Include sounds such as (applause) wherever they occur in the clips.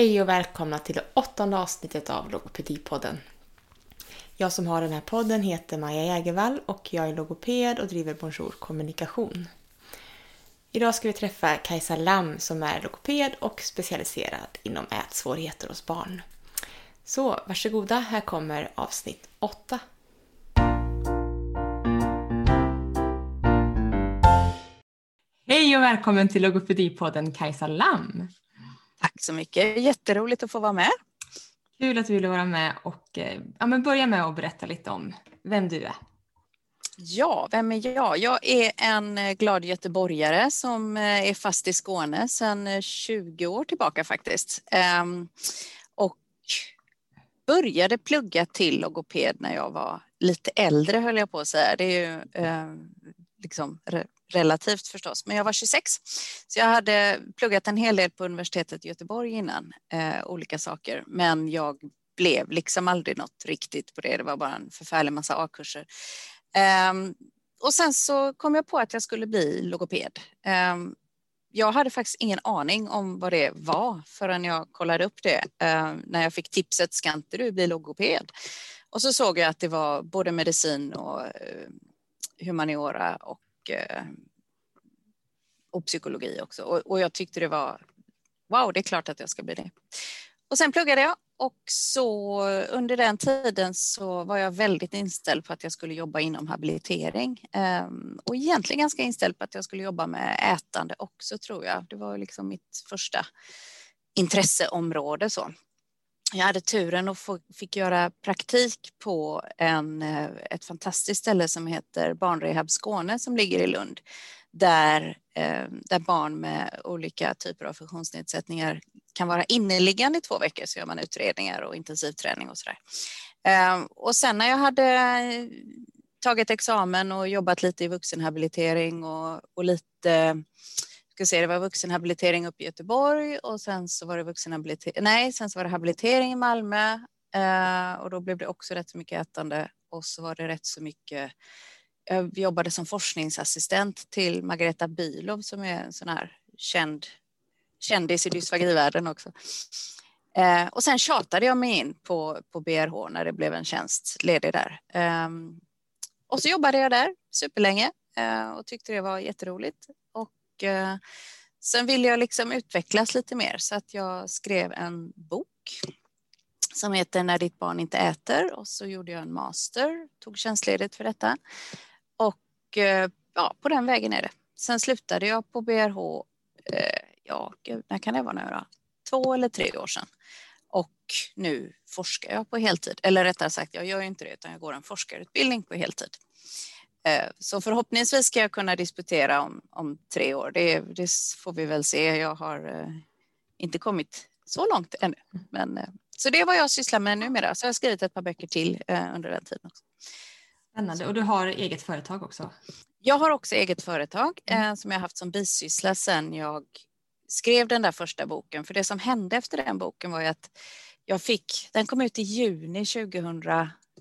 Hej och välkomna till det åttonde avsnittet av Logopedipodden. Jag som har den här podden heter Maja Jägervall och jag är logoped och driver Bonjour Kommunikation. Idag ska vi träffa Kajsa Lam som är logoped och specialiserad inom ätsvårigheter hos barn. Så varsågoda, här kommer avsnitt 8. Hej och välkommen till Logopedipodden Kajsa Lam. Tack så mycket, jätteroligt att få vara med. Kul att du ville vara med och eh, ja, men börja med att berätta lite om vem du är. Ja, vem är jag? Jag är en eh, glad göteborgare som eh, är fast i Skåne sedan 20 år tillbaka faktiskt. Ehm, och började plugga till logoped när jag var lite äldre höll jag på att säga. Det är ju liksom relativt förstås, men jag var 26. Så jag hade pluggat en hel del på universitetet i Göteborg innan, eh, olika saker, men jag blev liksom aldrig något riktigt på det. Det var bara en förfärlig massa A-kurser. Eh, och sen så kom jag på att jag skulle bli logoped. Eh, jag hade faktiskt ingen aning om vad det var förrän jag kollade upp det ehm, när jag fick tipset, ska inte du bli logoped? Och så såg jag att det var både medicin och eh, humaniora och Eh, och psykologi också. Och, och, jag tyckte det var wow, det är klart att jag ska bli det. Och sen pluggade jag och så under den tiden så var jag väldigt inställd på att jag skulle jobba inom habilitering ehm, och egentligen ganska inställd på att jag skulle jobba med ätande också tror jag. Det var liksom mitt första intresseområde så jag hade turen och fick göra praktik på en, eh, ett fantastiskt ställe som heter Barnrehab Skåne som ligger i Lund. Där, eh, där barn med olika typer av funktionsnedsättningar kan vara inneliggande i två veckor så gör man utredningar och intensivträning och sådär. Eh, och sen när jag hade tagit examen och jobbat lite i vuxenhabilitering och, och lite ska se, det var vuxenhabilitering uppe i Göteborg och sen så var det vuxenhabilitering, nej, sen så var det habilitering i Malmö eh, och då blev det också rätt så mycket ätande och så var det rätt så mycket eh, jag jobbade som forskningsassistent till Margareta Bilov som är en sån här känd kändis i dysfagivärlden också. Eh, och sen tjatade jag mig in på, på BRH när det blev en tjänst ledig där. Eh, och så jobbade jag där superlänge eh, och tyckte det var jätteroligt. Eh, sen ville jag liksom utvecklas lite mer så att jag skrev en bok som heter När ditt barn inte äter och så gjorde jag en master, tog tjänstledigt för detta. Och eh, ja, på den vägen är det. Sen slutade jag på BRH, eh, ja, gud, när kan det vara nu då? Två eller tre år sedan. Och nu forskar jag på heltid. Eller rättare sagt, jag gör inte det utan jag går en forskarutbildning på heltid. Eh, så förhoppningsvis ska jag kunna disputera om, om tre år. Det, det får vi väl se. Jag har eh, inte kommit så långt ännu. Men, eh, så det är vad jag sysslar med numera. Så jag har skrivit ett par böcker till under den tiden. Också. Spännande. Och du har eget företag också? Jag har också eget företag mm. som jag haft som bisyssla sedan jag skrev den där första boken. För det som hände efter den boken var ju att jag fick, den kom ut i juni 2000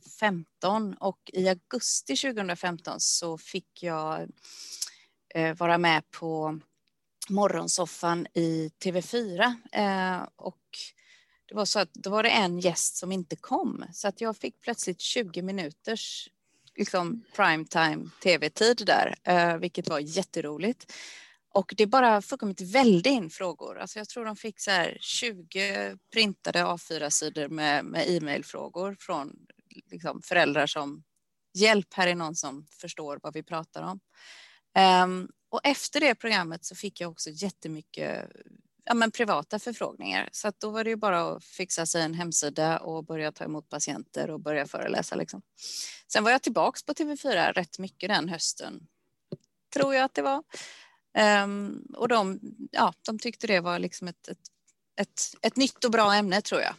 2015 och i augusti 2015 så fick jag eh, vara med på morgonsoffan i TV4 eh, och det var så att då var det en gäst som inte kom så att jag fick plötsligt 20 minuters liksom primetime tv-tid där, eh, vilket var jätteroligt. Och det bara fullkomligt välde in frågor. Alltså jag tror de fick så 20 printade A4-sidor med, med e-mailfrågor från liksom föräldrar som hjälp, här är någon som förstår vad vi pratar om. Um, och efter det programmet så fick jag också jättemycket ja, men privata förfrågningar. Så att då var det ju bara att fixa sig en hemsida och börja ta emot patienter och börja föreläsa. Liksom. Sen var jag tillbaks på TV4 rätt mycket den hösten, tror jag att det var. Um, och de, ja, de tyckte det var liksom ett, ett, ett, ett nytt och bra ämne tror jag.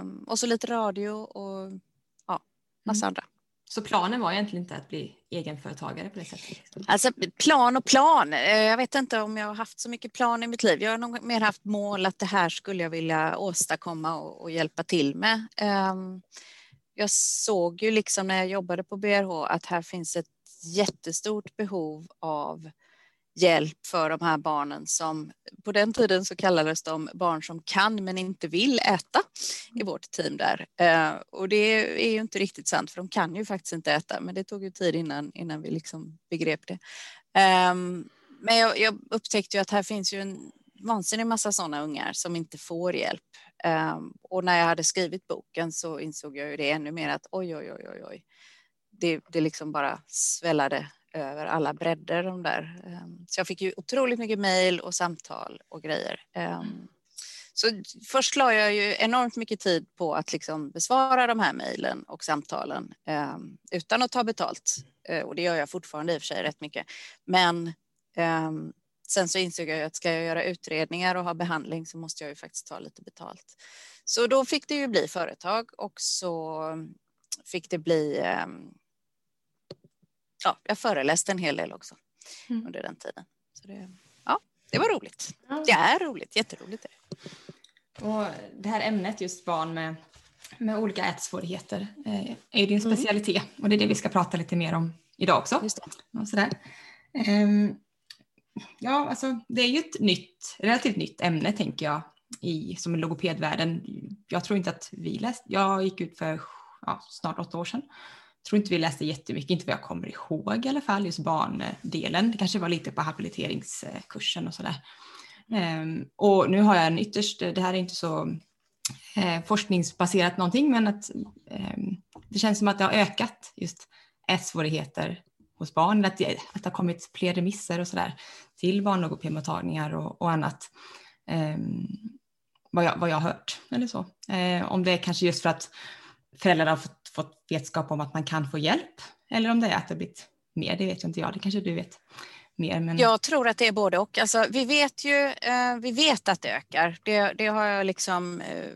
Um, och så lite radio och massa mm. andra. Så planen var egentligen inte att bli egenföretagare på det sättet? Alltså plan och plan. Eh, jag vet inte om jag har haft så mycket plan i mitt liv. Jag har nog mer haft mål att det här skulle jag vilja åstadkomma och, och hjälpa till med. Ehm, jag såg ju liksom när jag jobbade på BRH att här finns ett jättestort behov av hjälp för de här barnen som på den tiden så kallades de barn som kan men inte vill äta i mm. vårt team där. Eh, och det är ju inte riktigt sant för de kan ju faktiskt inte äta men det tog ju tid innan, innan vi liksom begrep det. Ehm, men jag, jag upptäckte ju att här finns ju en vansinnig massa sådana ungar som inte får hjälp. Ehm, och när jag hade skrivit boken så insåg jag ju det ännu mer att oj, oj, oj, oj, oj. Det, det liksom bara svällade över alla bredder. De där. Ehm, så jag fick ju otroligt mycket mejl och samtal och grejer. Ehm, så först la jag ju enormt mycket tid på att liksom besvara de här mejlen och samtalen ehm, utan att ta betalt. Eh, och det gör jag fortfarande i och för sig rätt mycket. Men sen så insåg jag att ska jag göra utredningar och ha behandling så måste jag ju faktiskt ta lite betalt. Så då fick det ju bli företag och så fick det bli ja, jag föreläste en hel del också mm. under den tiden. Så det, ja, det var roligt. Ja. Det är roligt, jätteroligt. Och det här ämnet, just barn med, med olika ätsvårigheter, eh, är ju din mm. specialitet och det är det vi ska prata lite mer om idag också. Just det. Och sådär. Um, ja, alltså det är ju ett nytt, relativt nytt ämne tänker jag i, som logopedvärlden. Jag tror inte att vi läste, jag gick ut för ja, snart åtta år sedan tror inte vi läste jättemycket, inte vad jag kommer ihåg i alla fall, just barndelen. Det kanske var lite på habiliteringskursen och sådär. Um, och nu har jag en ytterst, det här är inte så eh, forskningsbaserat någonting, men att ehm, det känns som att det har ökat just ätsvårigheter hos barn, att det, att det har kommit fler remisser och sådär till barnlogopedmottagningar och, och annat. Ehm, vad, jag, vad jag har hört eller så. Eh, om det är kanske just för att föräldrar har fått fått vetskap om att man kan få hjälp eller om det är att det blivit mer, det vet inte jag, det kanske du vet mer. Men... Jag tror att det är både och. Alltså, vi vet ju eh, vi vet att det ökar. Det, det har jag liksom, eh,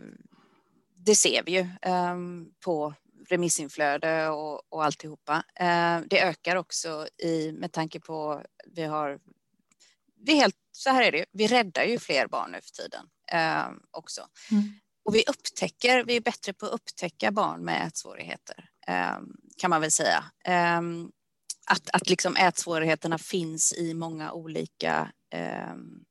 det ser vi ju eh, på remissinflöde och, och alltihopa. Eh, det ökar också i, med tanke på vi har vi helt, så här är det, vi räddar ju fler barn nu för tiden eh, också. Mm. Och vi upptäcker, vi är bättre på att upptäcka barn med ätsvårigheter ehm, kan man väl säga. Ehm, att, att liksom ätsvårigheterna finns i många olika ehm,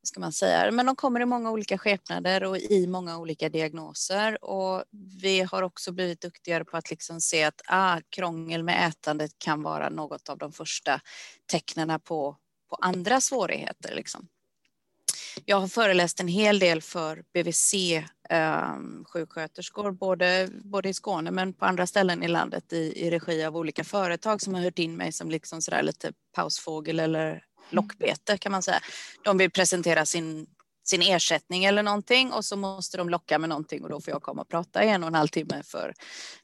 vad ska man säga, men de kommer i många olika skepnader och i många olika diagnoser. Och vi har också blivit duktigare på att liksom se att ah, krångel med ätandet kan vara något av de första tecknen på, på andra svårigheter. Liksom. Jag har föreläst en hel del för BVC eh, sjuksköterskor, både, både i Skåne men på andra ställen i landet i, i regi av olika företag som har hört in mig som liksom sådär lite pausfågel eller mm. lockbete kan man säga. De vill presentera sin, sin ersättning eller någonting och så måste de locka med någonting och då får jag komma och prata i en och en halv timme för,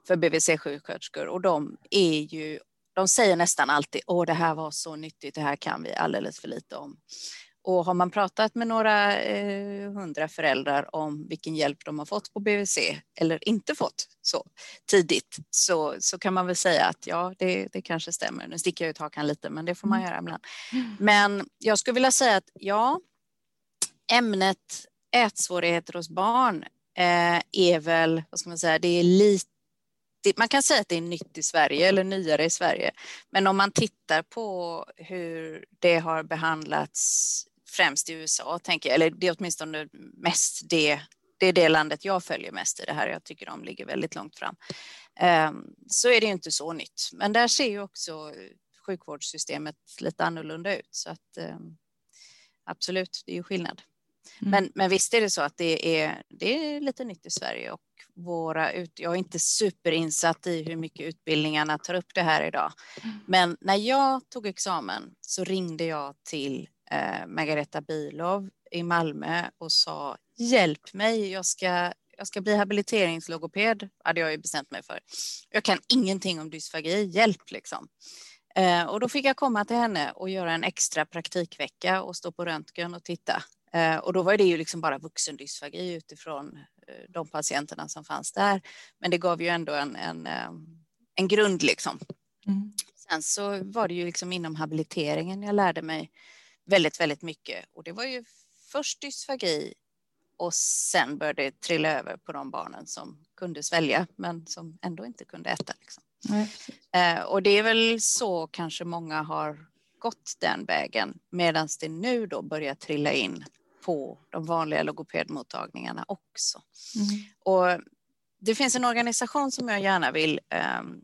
för BVC-sjuksköterskor och de är ju de säger nästan alltid åh det här var så nyttigt, det här kan vi alldeles för lite om. Och har man pratat med några eh, hundra föräldrar om vilken hjälp de har fått på BVC eller inte fått så tidigt så, så kan man väl säga att ja, det, det kanske stämmer. Nu sticker jag ut hakan lite, men det får man mm. göra ibland. Men jag skulle vilja säga att ja, ämnet ätsvårigheter hos barn eh, är väl, vad ska man säga, det är lite man kan säga att det är nytt i Sverige eller nyare i Sverige. Men om man tittar på hur det har behandlats främst i USA, tänker jag, eller det är åtminstone mest det, det är det landet jag följer mest i det här. Jag tycker de ligger väldigt långt fram. Ehm, så är det inte så nytt, men där ser ju också sjukvårdssystemet lite annorlunda ut. Så att ehm, absolut, det är ju skillnad. Mm. Men, men visst är det så att det är, det är lite nytt i Sverige och våra ut, jag är inte superinsatt i hur mycket utbildningarna tar upp det här idag. Mm. Men när jag tog examen så ringde jag till eh, Margareta Bilov i Malmö och sa hjälp mig, jag ska, jag ska bli habiliteringslogoped, hade jag ju bestämt mig för. Jag kan ingenting om dysfagi, hjälp liksom. Eh, och då fick jag komma till henne och göra en extra praktikvecka och stå på röntgen och titta. Eh, och då var det ju liksom bara vuxendysfagi utifrån eh, de patienterna som fanns där. Men det gav ju ändå en, en, en grund liksom. Mm. Sen så var det ju liksom inom habiliteringen jag lärde mig väldigt, väldigt mycket. Och det var ju först dysfagi och sen började det trilla över på de barnen som kunde svälja men som ändå inte kunde äta. Liksom. Mm. och det är väl så kanske många har gått den vägen medan det nu då börjar trilla in på de vanliga logopedmottagningarna också. Mm. Och det finns en organisation som jag gärna vill um,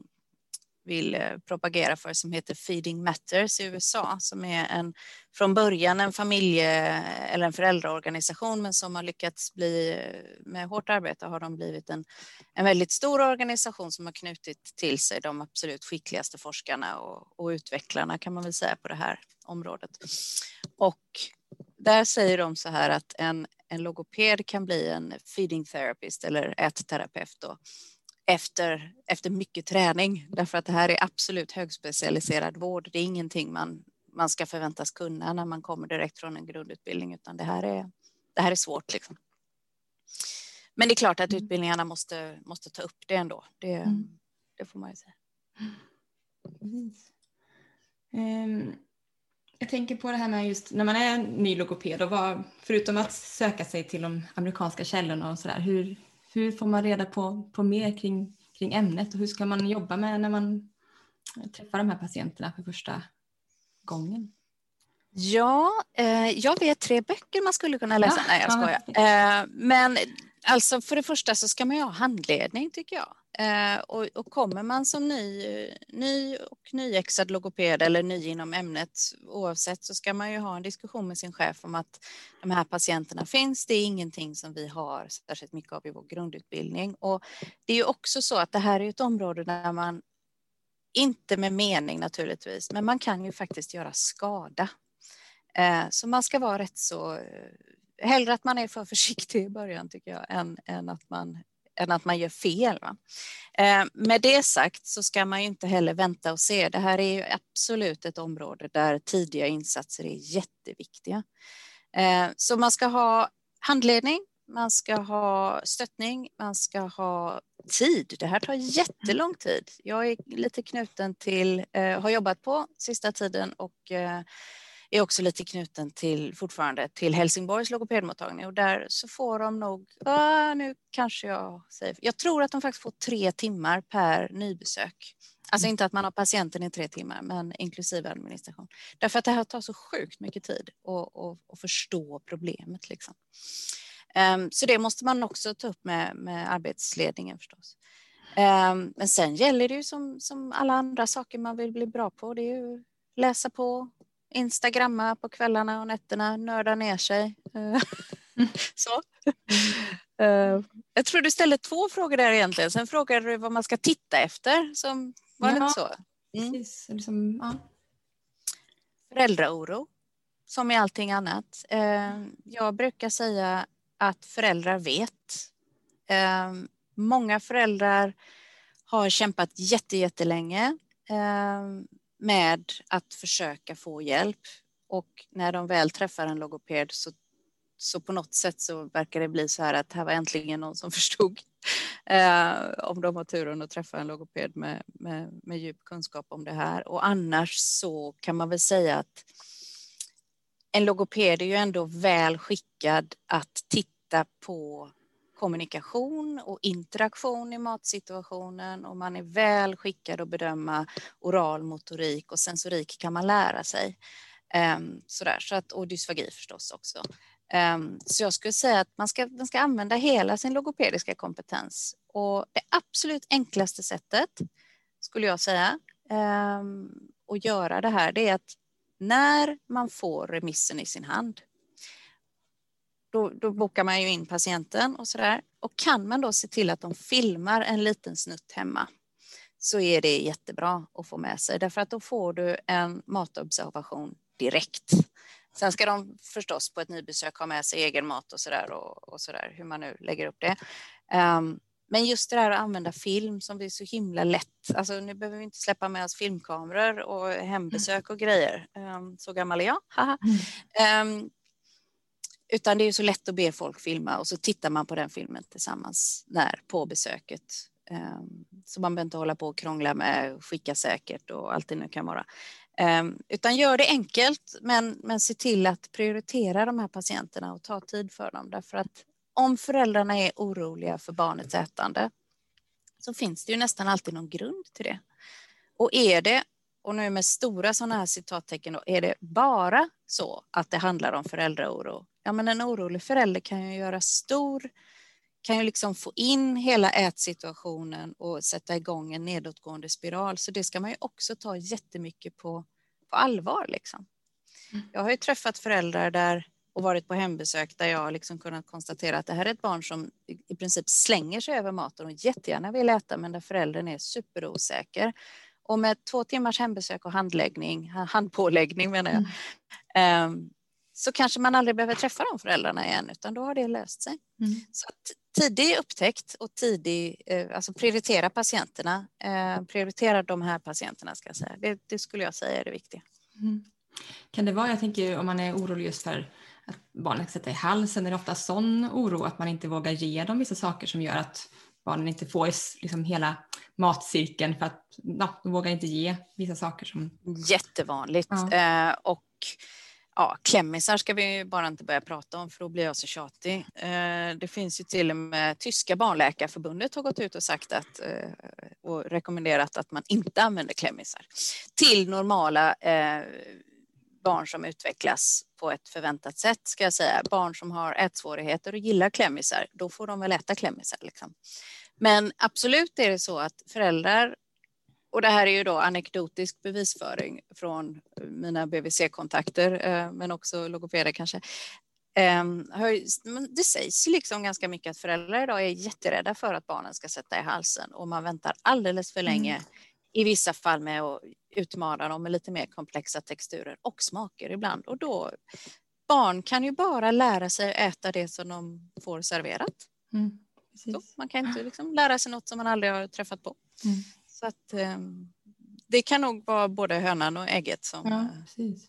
vill eh, propagera för som heter Feeding Matters i USA som är en från början en familje eh, eller en föräldraorganisation men som har lyckats bli eh, med hårt arbete har de blivit en, en väldigt stor organisation som har knutit till sig de absolut skickligaste forskarna och, och utvecklarna kan man väl säga på det här området. Och där säger de så här att en, en logoped kan bli en feeding therapist eller ätterapeut då, efter, efter mycket träning därför att det här är absolut högspecialiserad vård. Det är ingenting man, man ska förväntas kunna när man kommer direkt från en grundutbildning utan det här är, det här är svårt. Liksom. Men det är klart att mm. utbildningarna måste, måste ta upp det ändå. Det, mm. det får man ju säga. Um, jag tänker på det här med just när man är ny logoped och vad, förutom att söka sig till de amerikanska källorna och sådär, hur, hur får man reda på, på mer kring, kring ämnet och hur ska man jobba med när man träffar de här patienterna för första gången? Ja, eh, jag vet tre böcker man skulle kunna läsa. Ja, Nej, jag skojar. Ja. Eh, men alltså för det första så ska man ju ha handledning tycker jag. Eh, och, och, kommer man som ny, ny och nyexad logoped eller ny inom ämnet oavsett så ska man ju ha en diskussion med sin chef om att de här patienterna finns. Det är ingenting som vi har särskilt mycket av i vår grundutbildning. Och det är ju också så att det här är ett område där man inte med mening naturligtvis, men man kan ju faktiskt göra skada. Eh, så man ska vara rätt så hellre att man är för försiktig i början tycker jag än, än att man än att man gör fel. Eh, med det sagt så ska man ju inte heller vänta och se. Det här är ju absolut ett område där tidiga insatser är jätteviktiga. Eh, så man ska ha handledning, man ska ha stöttning, man ska ha tid. Det här tar jättelång tid. Jag är lite knuten till, eh, har jobbat på sista tiden och eh, är också lite knuten till fortfarande till Helsingborgs logopedmottagning och där så får de nog, ah, nu kanske jag säger, jag tror att de faktiskt får tre timmar per nybesök. Alltså mm. inte att man har patienten i tre timmar, men inklusive administration. Därför att det här tar så sjukt mycket tid att förstå problemet. Liksom. Um, så det måste man också ta upp med, med arbetsledningen förstås. Um, men sen gäller det ju som, som alla andra saker man vill bli bra på. Det är ju läsa på, instagramma på kvällarna och nätterna, nörda ner sig. Mm. (laughs) Så. Mm. Jag tror du ställde två frågor där egentligen. Sen frågade du vad man ska titta efter. Som, var det inte så? Mm. Precis. Liksom, ja. Föräldraoro, som i allting annat. Eh, jag brukar säga att föräldrar vet. Eh, många föräldrar har kämpat jättelänge med att försöka få hjälp. Och när de väl träffar en logoped så, så på något sätt så verkar det bli så här att här var äntligen någon som (laughs) förstod. Eh, om de har turen att träffa en logoped med, med, med djup kunskap om det här. Och annars så kan man väl säga att en logoped är ju ändå väl skickad att titta på kommunikation och interaktion i matsituationen och man är väl skickad att bedöma oral motorik och sensorik kan man lära sig. Um, sådär, så att, och dysfagi förstås också. Um, så jag skulle säga att man ska, man ska använda hela sin logopediska kompetens och det absolut enklaste sättet skulle jag säga um, att göra det här det är att när man får remissen i sin hand då, då bokar man ju in patienten och så där. Och kan man då se till att de filmar en liten snutt hemma så är det jättebra att få med sig därför att då får du en matobservation direkt. Sen ska de förstås på ett nybesök ha med sig egen mat och så där och, och så där hur man nu lägger upp det. Um, men just det där att använda film som är så himla lätt. Alltså nu behöver vi inte släppa med oss filmkameror och hembesök och grejer. Um, så gammal är jag. um, utan det är så lätt att be folk filma och så tittar man på den filmen tillsammans när på besöket. Ehm, så man behöver inte hålla på och krångla med skicka säkert och allt det nu kan vara. Ehm, utan gör det enkelt men, men se till att prioritera de här patienterna och ta tid för dem. Därför att om föräldrarna är oroliga för barnets ätande så finns det ju nästan alltid någon grund till det. Och är det och nu med stora sådana här citattecken, då, är det bara så att det handlar om föräldraoro? Ja, men en orolig förälder kan ju göra stor kan ju liksom få in hela ätsituationen och sätta igång en nedåtgående spiral. Så det ska man ju också ta jättemycket på, på allvar. Liksom. Mm. Jag har ju träffat föräldrar där och varit på hembesök där jag har liksom kunnat konstatera att det här är ett barn som i princip slänger sig över maten och jättegärna vill äta men där föräldern är superosäker. Och med två timmars hembesök och handläggning, handpåläggning menar jag, mm. Så kanske man aldrig behöver träffa de föräldrarna igen utan då har det löst sig. Mm. Så tidig upptäckt och tidig, eh, alltså prioritera patienterna, eh, prioritera de här patienterna ska jag säga. Det, det skulle jag säga är det viktiga. Mm. Kan det vara, jag tänker om man är orolig just för att barnet sätter i halsen, är det ofta sån oro att man inte vågar ge dem vissa saker som gör att barnen inte får liksom hela matcirkeln för att ja, de vågar inte ge vissa saker som... Jättevanligt. Ja. Eh, och ja, klämmisar ska vi bara inte börja prata om för då blir jag så tjatig. Eh, det finns ju till och med tyska barnläkarförbundet har gått ut och sagt att eh, och rekommenderat att man inte använder klämmisar till normala eh, barn som utvecklas på ett förväntat sätt ska jag säga. Barn som har ätsvårigheter och gillar klämmisar, då får de väl äta klämmisar. Liksom. Men absolut är det så att föräldrar och det här är ju då anekdotisk bevisföring från mina BVC-kontakter, eh, men också logopeder kanske. Ehm, det sägs liksom ganska mycket att föräldrar idag är jätterädda för att barnen ska sätta i halsen och man väntar alldeles för länge mm. i vissa fall med att utmana dem med lite mer komplexa texturer och smaker ibland. Och då, barn kan ju bara lära sig att äta det som de får serverat. Mm, man kan inte liksom lära sig något som man aldrig har träffat på. Mm. Så att, um, det kan nog vara både hönan och ägget som... Ja, precis.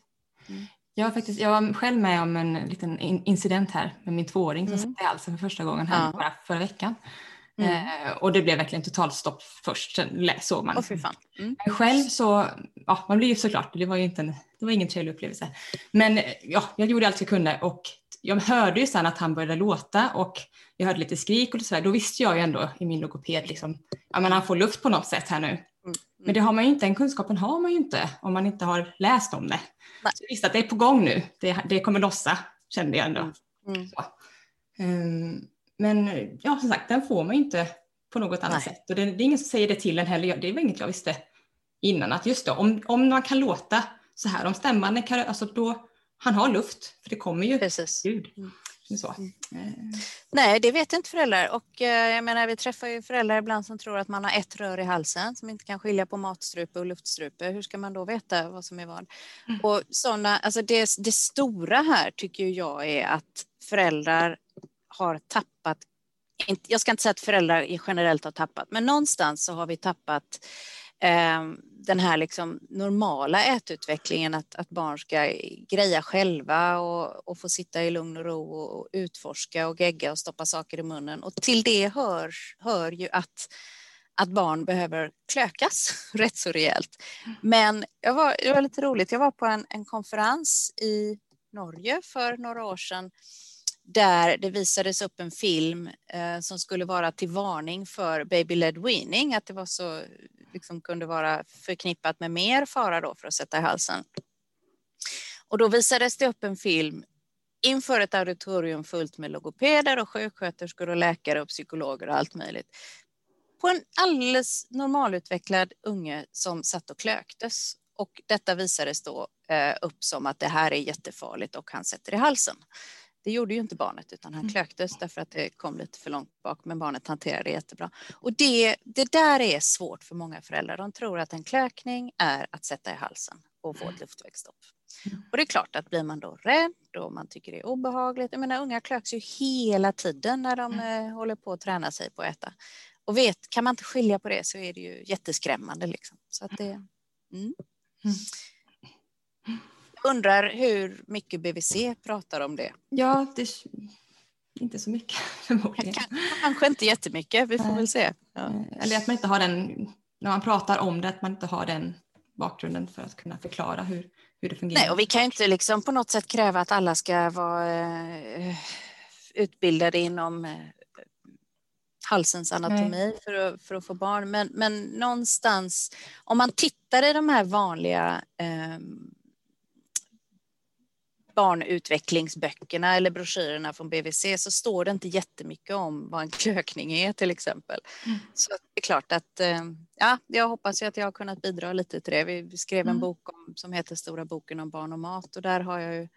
Mm. Jag, faktiskt, jag var själv med om en liten incident här med min tvååring som mm. satt i halsen för första gången här ja. bara förra veckan. Mm. Eh, och det blev verkligen totalt stopp först, sen såg man. Oh, mm. Själv så, ja man blir ju såklart, det var ju inte en, det var ingen trevlig upplevelse. Men ja, jag gjorde allt jag kunde och jag hörde ju sen att han började låta och jag hörde lite skrik och så Då visste jag ju ändå i min logoped liksom, ja men han får luft på något sätt här nu. Mm. Mm. Men det har man ju inte, den kunskapen har man ju inte om man inte har läst om det. Nej. Så jag visste att det är på gång nu, det, det kommer lossa, kände jag ändå. Mm. Um, men ja, som sagt, den får man ju inte på något annat Nej. sätt. Och det, det, är ingen som säger det till en heller. Det var inget jag visste innan. Att just då, om, om man kan låta så här, om stämbanden kan, alltså då, han har luft, för det kommer ju Precis. ljud. Mm. Mm. Eh. Nej, det vet inte föräldrar. Och eh, jag menar, vi träffar ju föräldrar ibland som tror att man har ett rör i halsen som inte kan skilja på matstrupe och luftstrupe. Hur ska man då veta vad som är vad? Mm. Och såna, alltså det, det stora här tycker jag är att föräldrar har tappat jag ska inte säga att föräldrar generellt har tappat, men någonstans så har vi tappat Eh, den här liksom normala ätutvecklingen, att, att barn ska greja själva och, och få sitta i lugn och ro och utforska och gegga och stoppa saker i munnen. Och till det hör, hör ju att, att barn behöver klökas (laughs) rätt så rejält. Men jag var, det var lite roligt, jag var på en, en konferens i Norge för några år sedan där det visades upp en film eh, som skulle vara till varning för baby-led weaning, att det var så, liksom, kunde vara förknippat med mer fara då för att sätta i halsen. Och då visades det upp en film inför ett auditorium fullt med logopeder och sjuksköterskor och läkare och psykologer och allt möjligt. På en alldeles normalutvecklad unge som satt och klöktes. Och detta visades då eh, upp som att det här är jättefarligt och han sätter i halsen. Det gjorde ju inte barnet utan han mm. klöktes därför att det kom lite för långt bak men barnet hanterade det jättebra. Och det, det där är svårt för många föräldrar. De tror att en klökning är att sätta i halsen och få ett mm. luftvägsstopp. Mm. Och det är klart att blir man då rädd och man tycker det är obehagligt. Jag menar unga klöks ju hela tiden när de mm. håller på att träna sig på att äta. Och vet, kan man inte skilja på det så är det ju jätteskrämmande liksom. Så att det, mm. Mm undrar hur mycket BVC pratar om det. Ja, det, inte så mycket (laughs) förmodligen. Kanske inte jättemycket, vi får väl se. Ja. Eh, eller att man inte har den, när man pratar om det, att man inte har den bakgrunden för att kunna förklara hur, hur det fungerar. Nej, och vi kan inte liksom på något sätt kräva att alla ska vara uh, utbildade inom uh, halsens anatomi för att, för att få barn. Men, men någonstans, om man tittar i de här vanliga eh, barnutvecklingsböckerna eller broschyrerna från BVC så står det inte jättemycket om vad en klökning är till exempel. Mm. Så det är klart att eh, ja, jag hoppas ju att jag har kunnat bidra lite till det. Vi skrev en mm. bok om, som heter Stora boken om barn och mat och där har jag ju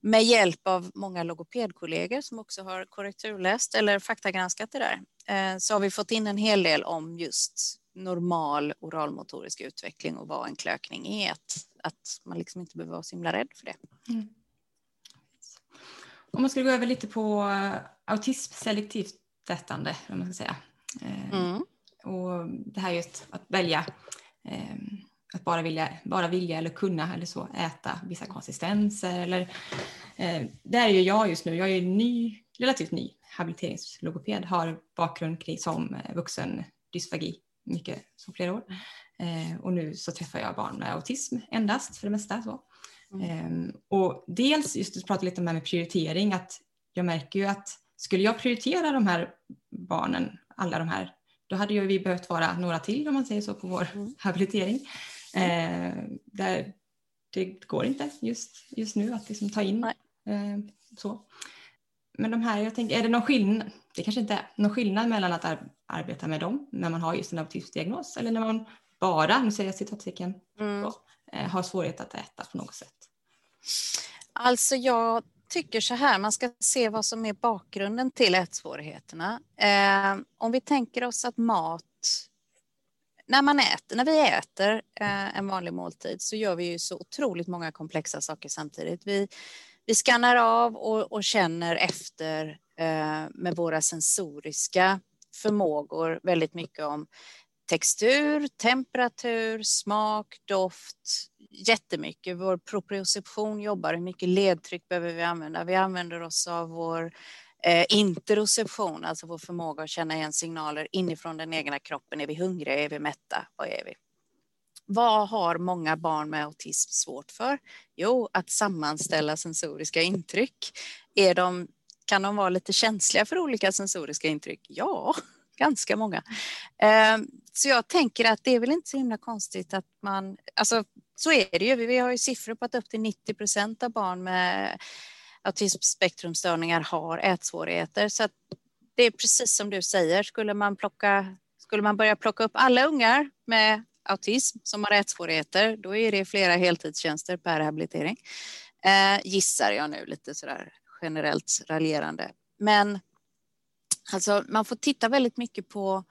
med hjälp av många logopedkollegor som också har korrekturläst eller faktagranskat det där eh, så har vi fått in en hel del om just normal oralmotorisk utveckling och vad en klökning är. Att, att man liksom inte behöver vara så himla rädd för det. Mm. Om man skulle gå över lite på eh, autism selektivt ätande, om man ska säga. Eh, mm. Och det här just att välja eh, att bara vilja, bara vilja eller kunna eller så äta vissa konsistenser. Eller, där är ju jag just nu, jag är ny, relativt ny habiliteringslogoped, har bakgrund som vuxen dysfagi mycket som flera år. Och nu så träffar jag barn med autism endast för det mesta. Så. Mm. Eh, och dels just att prata lite om det här med prioritering, att jag märker ju att skulle jag prioritera de här barnen, alla de här, då hade ju vi behövt vara några till om man säger så på vår mm. habilitering. Eh, där det går inte just, just nu att liksom ta in eh, så. Men de här, jag tänker, är det någon skillnad, det kanske inte är, någon skillnad mellan att ar arbeta med dem när man har just en autismdiagnos eller när man bara, nu säger jag citattecken, mm. eh, har svårighet att äta på något sätt? Alltså jag tycker så här, man ska se vad som är bakgrunden till ätsvårigheterna. Eh, om vi tänker oss att mat när, man äter, när vi äter eh, en vanlig måltid så gör vi ju så otroligt många komplexa saker samtidigt. Vi, vi skannar av och, och känner efter eh, med våra sensoriska förmågor väldigt mycket om textur, temperatur, smak, doft, jättemycket. Vår proprioception jobbar, hur mycket ledtryck behöver vi använda? Vi använder oss av vår Eh, interoception, alltså vår förmåga att känna igen signaler inifrån den egna kroppen. Är vi hungriga? Är vi mätta? Vad är vi? Vad har många barn med autism svårt för? Jo, att sammanställa sensoriska intryck. Är de, kan de vara lite känsliga för olika sensoriska intryck? Ja, ganska många. Eh, så jag tänker att det är väl inte så himla konstigt att man, alltså så är det ju. Vi har ju siffror på att upp till 90 procent av barn med autismspektrumstörningar har ätsvårigheter. Så det är precis som du säger, skulle man, plocka, skulle man börja plocka upp alla ungar med autism som har ätsvårigheter, då är det flera heltidstjänster per rehabilitering. Eh, gissar jag nu lite sådär generellt raljerande. Men alltså, man får titta väldigt mycket på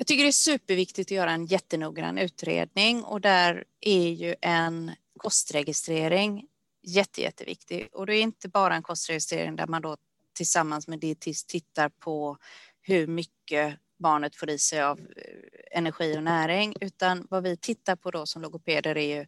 jag tycker det är superviktigt att göra en jättenoggrann utredning och där är ju en kostregistrering jätte, jätteviktig. Och det är inte bara en kostregistrering där man då tillsammans med dietist tittar på hur mycket barnet får i sig av eh, energi och näring, utan vad vi tittar på då som logopeder är ju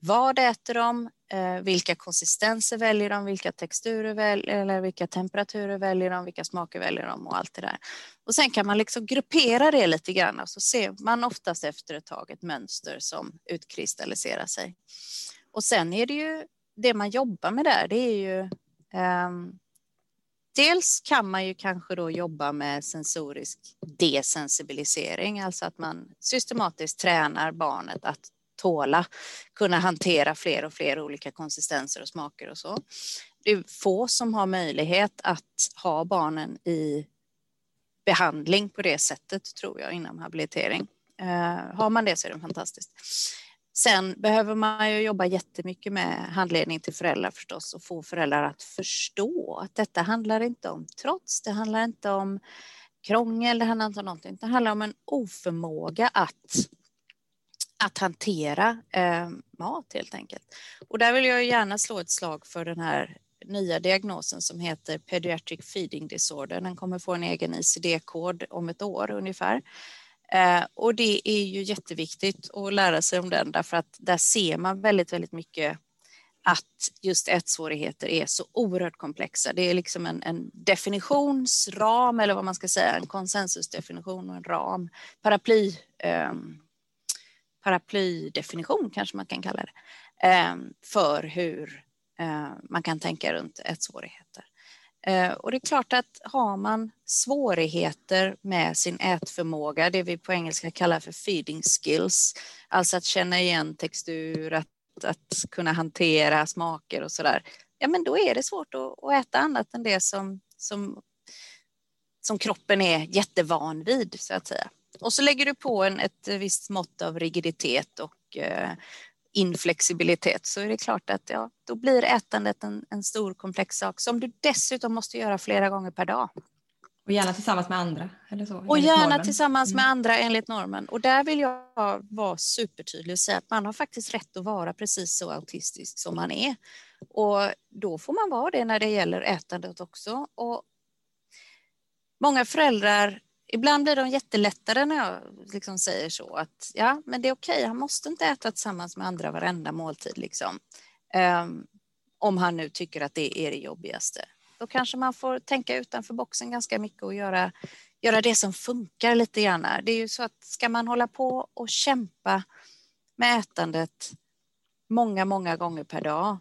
vad äter de? Eh, vilka konsistenser väljer de? Vilka texturer väljer eller vilka temperaturer väljer de? Vilka smaker väljer de och allt det där. Och sen kan man liksom gruppera det lite grann och så ser man oftast efter ett tag ett mönster som utkristalliserar sig. Och sen är det ju det man jobbar med där, det är ju um, Dels kan man ju kanske då jobba med sensorisk desensibilisering, alltså att man systematiskt tränar barnet att tåla, kunna hantera fler och fler olika konsistenser och smaker och så. Det är få som har möjlighet att ha barnen i behandling på det sättet, tror jag, inom habilitering. Eh, har man det så är det fantastiskt. Sen behöver man ju jobba jättemycket med handledning till föräldrar förstås och få föräldrar att förstå att detta handlar inte om trots, det handlar inte om krångel, det handlar inte om någonting, det handlar om en oförmåga att att hantera eh, mat helt enkelt. Och där vill jag gärna slå ett slag för den här nya diagnosen som heter Pediatric Feeding Disorder. Den kommer få en egen ICD-kod om ett år ungefär. Eh, och det är ju jätteviktigt att lära sig om den därför att där ser man väldigt, väldigt mycket att just ätsvårigheter är så oerhört komplexa. Det är liksom en, en, definitionsram eller vad man ska säga, en konsensusdefinition och en ram. Paraply, eh, paraplydefinition kanske man kan kalla det, eh, för hur eh, man kan tänka runt ätsvårigheter. Eh, och det är klart att har man svårigheter med sin ätförmåga, det vi på engelska kallar för feeding skills, alltså att känna igen textur, att, att kunna hantera smaker och sådär, ja men då är det svårt att, att äta annat än det som, som, som kroppen är jättevan vid så att säga. Och så lägger du på en, ett visst mått av rigiditet och eh, inflexibilitet så är det klart att ja, då blir ätandet en, en stor komplex sak som du dessutom måste göra flera gånger per dag. Och gärna tillsammans med andra? Eller så, och gärna normen. tillsammans med mm. andra enligt normen. Och där vill jag vara supertydlig och säga att man har faktiskt rätt att vara precis så autistisk som man är. Och då får man vara det när det gäller ätandet också. Och många föräldrar Ibland blir de jättelättare när jag liksom säger så att ja, men det är okej, han måste inte äta tillsammans med andra varenda måltid liksom. Um, om han nu tycker att det är det jobbigaste. Då kanske man får tänka utanför boxen ganska mycket och göra, göra det som funkar lite grann. Det är ju så att ska man hålla på och kämpa med ätandet många, många gånger per dag.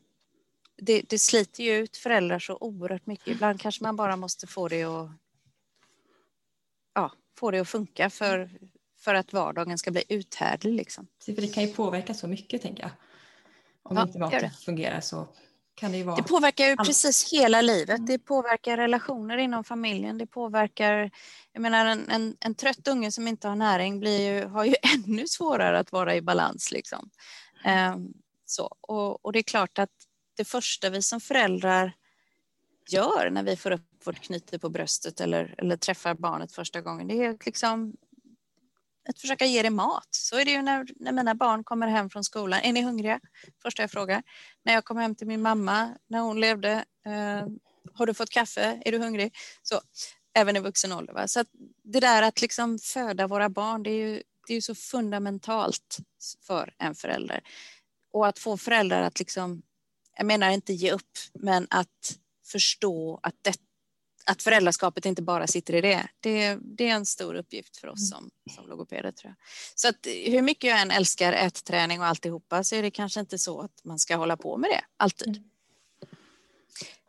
Det, det sliter ju ut föräldrar så oerhört mycket. Ibland kanske man bara måste få det att ja, få det att funka för, för att vardagen ska bli uthärdlig. Liksom. För det kan ju påverka så mycket tänker jag. Om ja, inte maten fungerar så kan det ju vara... Det påverkar ju precis hela livet. Mm. Det påverkar relationer inom familjen. Det påverkar... Jag menar en, en, en trött unge som inte har näring blir ju, har ju (laughs) ännu svårare att vara i balans. Liksom. Um, så. Och, och det är klart att det första vi som föräldrar gör när vi får upp vårt knyte på bröstet eller, eller träffar barnet första gången. Det är liksom att försöka ge det mat. Så är det ju när, när mina barn kommer hem från skolan. Är ni hungriga? Första jag frågar. När jag kom hem till min mamma när hon levde. Eh, har du fått kaffe? Är du hungrig? Så, även i vuxen ålder. Va? Så det där att liksom föda våra barn, det är ju, det är så fundamentalt för en förälder. Och att få föräldrar att liksom, jag menar inte ge upp, men att förstå att, det, att föräldraskapet inte bara sitter i det. det. Det är en stor uppgift för oss mm. som, som logopeder tror jag. Så att hur mycket jag än älskar ätträning och alltihopa så är det kanske inte så att man ska hålla på med det alltid. Mm.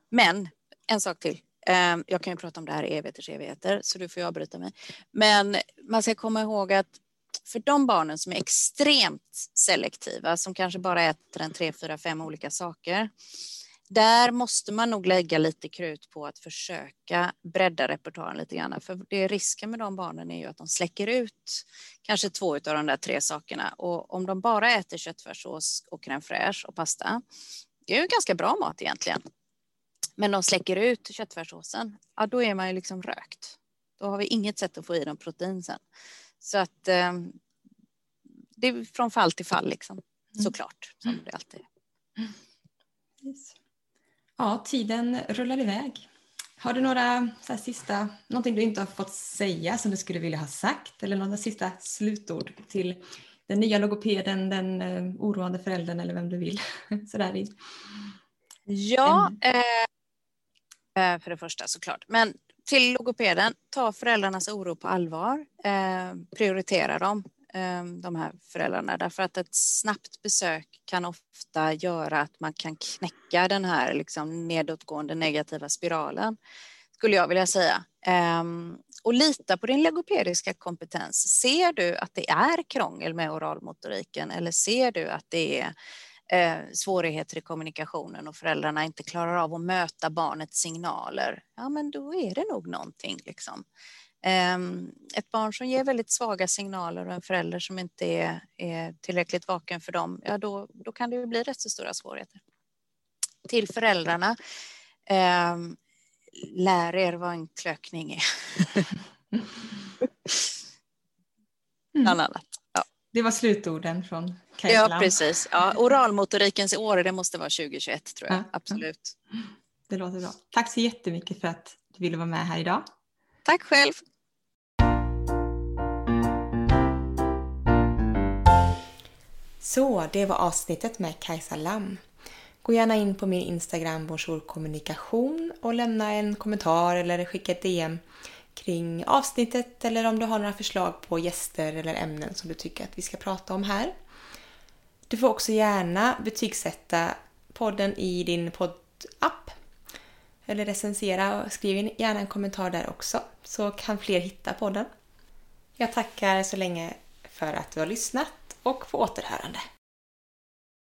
Men en sak till. Ehm, jag kan ju prata om det här i evigheters evigheter så du får jag avbryta mig. Men man ska komma ihåg att för de barnen som är extremt selektiva, som kanske bara äter en tre, fyra, fem olika saker, där måste man nog lägga lite krut på att försöka bredda repertoaren lite grann. För det risken med de barnen är ju att de släcker ut kanske två av de där tre sakerna. Och om de bara äter köttfärssås och crème fraîche och pasta, det är ju ganska bra mat egentligen. Men de släcker ut köttfärssåsen, ja då är man ju liksom rökt. Då har vi inget sätt att få i dem protein sen. Så att eh, det är från fall till fall liksom, mm. såklart, som det alltid är. Yes. Ja, tiden rullar iväg. Har du några så sista, någonting du inte har fått säga som du skulle vilja ha sagt eller några sista slutord till den nya logopeden, den uh, oroande föräldern eller vem du vill? (laughs) Sådär i. Ja, eh, eh, för det första såklart. Men till logopeden, ta föräldrarnas oro på allvar. Eh, prioritera dem. Ehm, de här föräldrarna därför att ett snabbt besök kan ofta göra att man kan knäcka den här liksom nedåtgående negativa spiralen skulle jag vilja säga. Ehm, och lita på din logopediska kompetens. Ser du att det är krångel med oralmotoriken eller ser du att det är eh, svårigheter i kommunikationen och föräldrarna inte klarar av att möta barnets signaler, ja men då är det nog någonting. Liksom. Ehm, ett barn som ger väldigt svaga signaler och en förälder som inte är, är tillräckligt vaken för dem, ja då, då kan det ju bli rätt så stora svårigheter. Till föräldrarna, eh, lär er vad en klökning är. (laughs) Bland annat. Ja. Det var slutorden från Kajsa Ja, precis. Ja, oralmotorikens år, det måste vara 2021 tror jag. Ja. Absolut. Det låter bra. Tack så jättemycket för att du ville vara med här idag. Tack själv. Så, det var avsnittet med Kajsa Lam. Gå gärna in på min Instagram Bonjour kommunikation och lämna en kommentar eller skicka ett DM kring avsnittet eller om du har några förslag på gäster eller ämnen som du tycker att vi ska prata om här. Du får också gärna betygsätta podden i din poddapp eller recensera och skriv gärna en kommentar där också så kan fler hitta podden. Jag tackar så länge för att du har lyssnat och på återhörande.